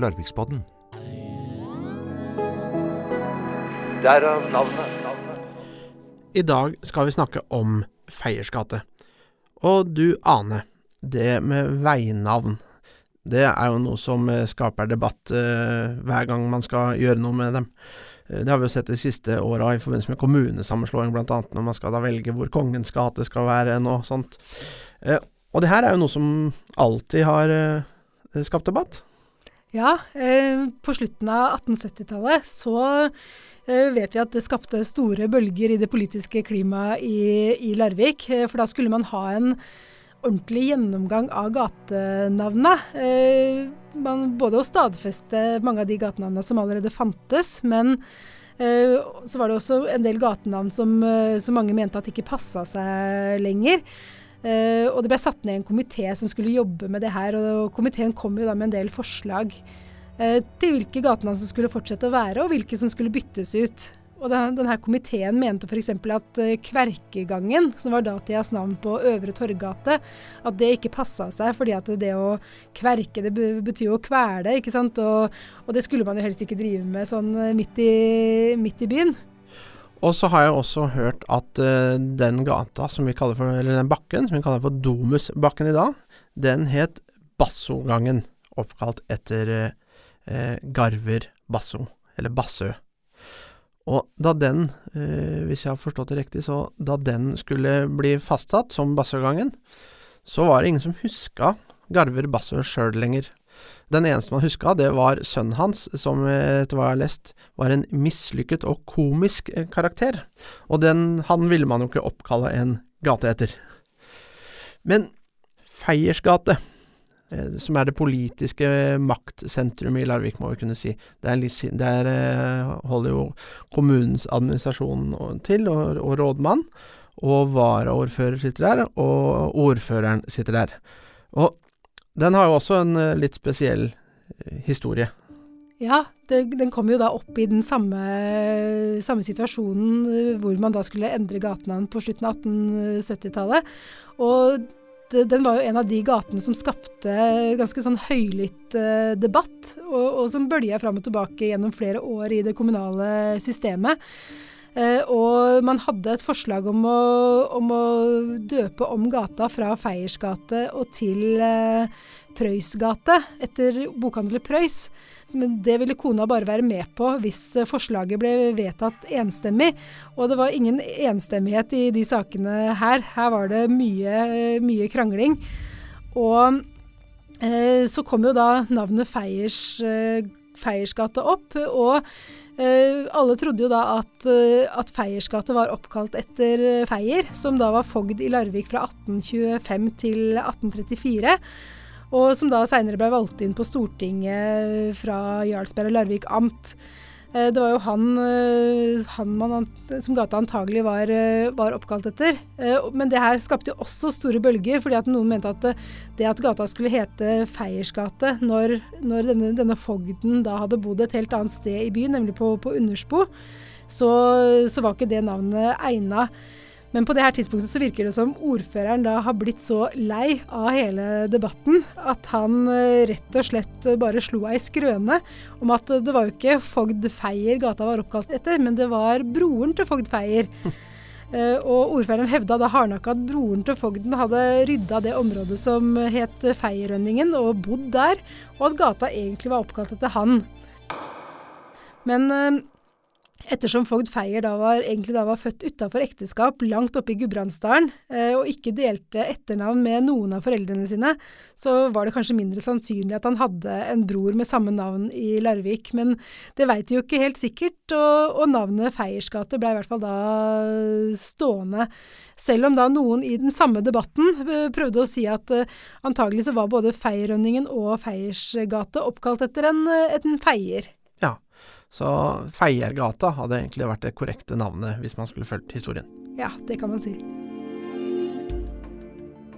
Larviksbodden. Derav navnet. I dag skal vi snakke om Feiers gate. Og du Ane, det med veinavn, det er jo noe som eh, skaper debatt eh, hver gang man skal gjøre noe med dem. Eh, det har vi jo sett de siste åra i forbindelse med kommunesammenslåing, annet når man skal da velge hvor Kongens gate skal være og sånt. Eh, og det her er jo noe som alltid har eh, skapt debatt. Ja, eh, på slutten av 1870-tallet så eh, vet vi at det skapte store bølger i det politiske klimaet i, i Larvik. Eh, for da skulle man ha en ordentlig gjennomgang av gatenavnene. Eh, man, både å stadfeste mange av de gatenavnene som allerede fantes, men eh, så var det også en del gatenavn som, som mange mente at ikke passa seg lenger. Uh, og det ble satt ned en komité som skulle jobbe med det her, og komiteen kom jo da med en del forslag uh, til hvilke gatenavn som skulle fortsette å være, og hvilke som skulle byttes ut. Og denne, denne komiteen mente f.eks. at uh, Kverkegangen, som var datidas navn på Øvre Torggate, at det ikke passa seg, fordi at det å kverke, det betyr jo å kvele, ikke sant. Og, og, det skulle man jo helst ikke drive med sånn midt i, midt i byen. Og så har jeg også hørt at uh, den gata som vi kaller for, eller den bakken som vi kaller for Domusbakken i dag, den het Bassogangen, oppkalt etter uh, Garver Basso, eller Bassø. Og da den, uh, hvis jeg har forstått det riktig, så da den skulle bli fastsatt som Bassøgangen, så var det ingen som huska Garver Bassø sjøl lenger. Den eneste man huska, det var sønnen hans, som etter hva jeg har lest, var en mislykket og komisk eh, karakter, og den, han ville man jo ikke oppkalle en gate etter. Men Feiers gate, eh, som er det politiske maktsentrumet i Larvik, må vi kunne si, der, der eh, holder jo kommunens administrasjon til, og, og rådmann, og varaordfører sitter der, og ordføreren sitter der. Og den har jo også en uh, litt spesiell uh, historie. Ja, det, den kom jo da opp i den samme, samme situasjonen uh, hvor man da skulle endre gatenavn på slutten av 1870-tallet. Og det, den var jo en av de gatene som skapte ganske sånn høylytt debatt, og, og som bølja fram og tilbake gjennom flere år i det kommunale systemet. Eh, og man hadde et forslag om å, om å døpe om gata fra Feiers gate og til Prøys gate, etter bokhandler Prøys. Men det ville kona bare være med på hvis forslaget ble vedtatt enstemmig. Og det var ingen enstemmighet i de sakene her. Her var det mye, mye krangling. Og eh, så kom jo da navnet Feiers, eh, Feiers gate opp. og alle trodde jo da at, uh, at Feiers gate var oppkalt etter uh, Feier, som da var fogd i Larvik fra 1825 til 1834. Og som da seinere ble valgt inn på Stortinget fra Jarlsberg og Larvik amt. Eh, det var jo han, eh, han man, som gata antagelig var, eh, var, oppkalt etter. Men det her skapte jo også store bølger, fordi at noen mente at det at gata skulle hete Feiers gate når, når denne, denne, fogden da hadde bodd et helt annet sted i byen, nemlig på, på Underspo, så, så var ikke det navnet egna. Men på det her tidspunktet så virker det som ordføreren da har blitt så lei av hele debatten at han eh, rett og slett bare slo ei skrøne om at det var jo ikke fogd Feier gata var oppkalt etter, men det var broren til fogd Feier. Og ordføreren hevda da hardnakka at broren til fogden hadde rydda det området som het Feierrønningen, og bodd der, og at gata egentlig var oppkalt etter han. Men Ettersom fogd Feier da var, egentlig da var født utafor ekteskap, langt oppe i Gudbrandsdalen, eh, og ikke delte etternavn med noen av foreldrene sine, så var det kanskje mindre sannsynlig at han hadde en bror med samme navn i Larvik. Men det veit vi jo ikke helt sikkert, og, og navnet Feiers gate ble i hvert fall da stående. Selv om da noen i den samme debatten eh, prøvde å si at uh, antagelig så var både Feierrønningen og Feiers gate oppkalt etter en, en feier. Så Feiergata hadde egentlig vært det korrekte navnet hvis man skulle fulgt historien. Ja, det kan man si.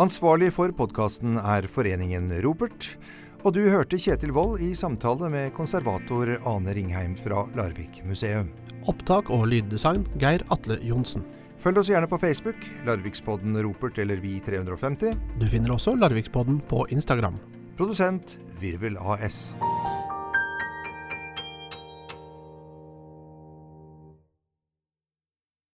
Ansvarlig for podkasten er Foreningen Robert, Og du hørte Kjetil Wold i samtale med konservator Ane Ringheim fra Larvik museum. Opptak og lyddesign Geir Atle Johnsen. Følg oss gjerne på Facebook, Larvikspodden Ropert eller Vi350. Du finner også Larvikspodden på Instagram. Produsent Virvel AS.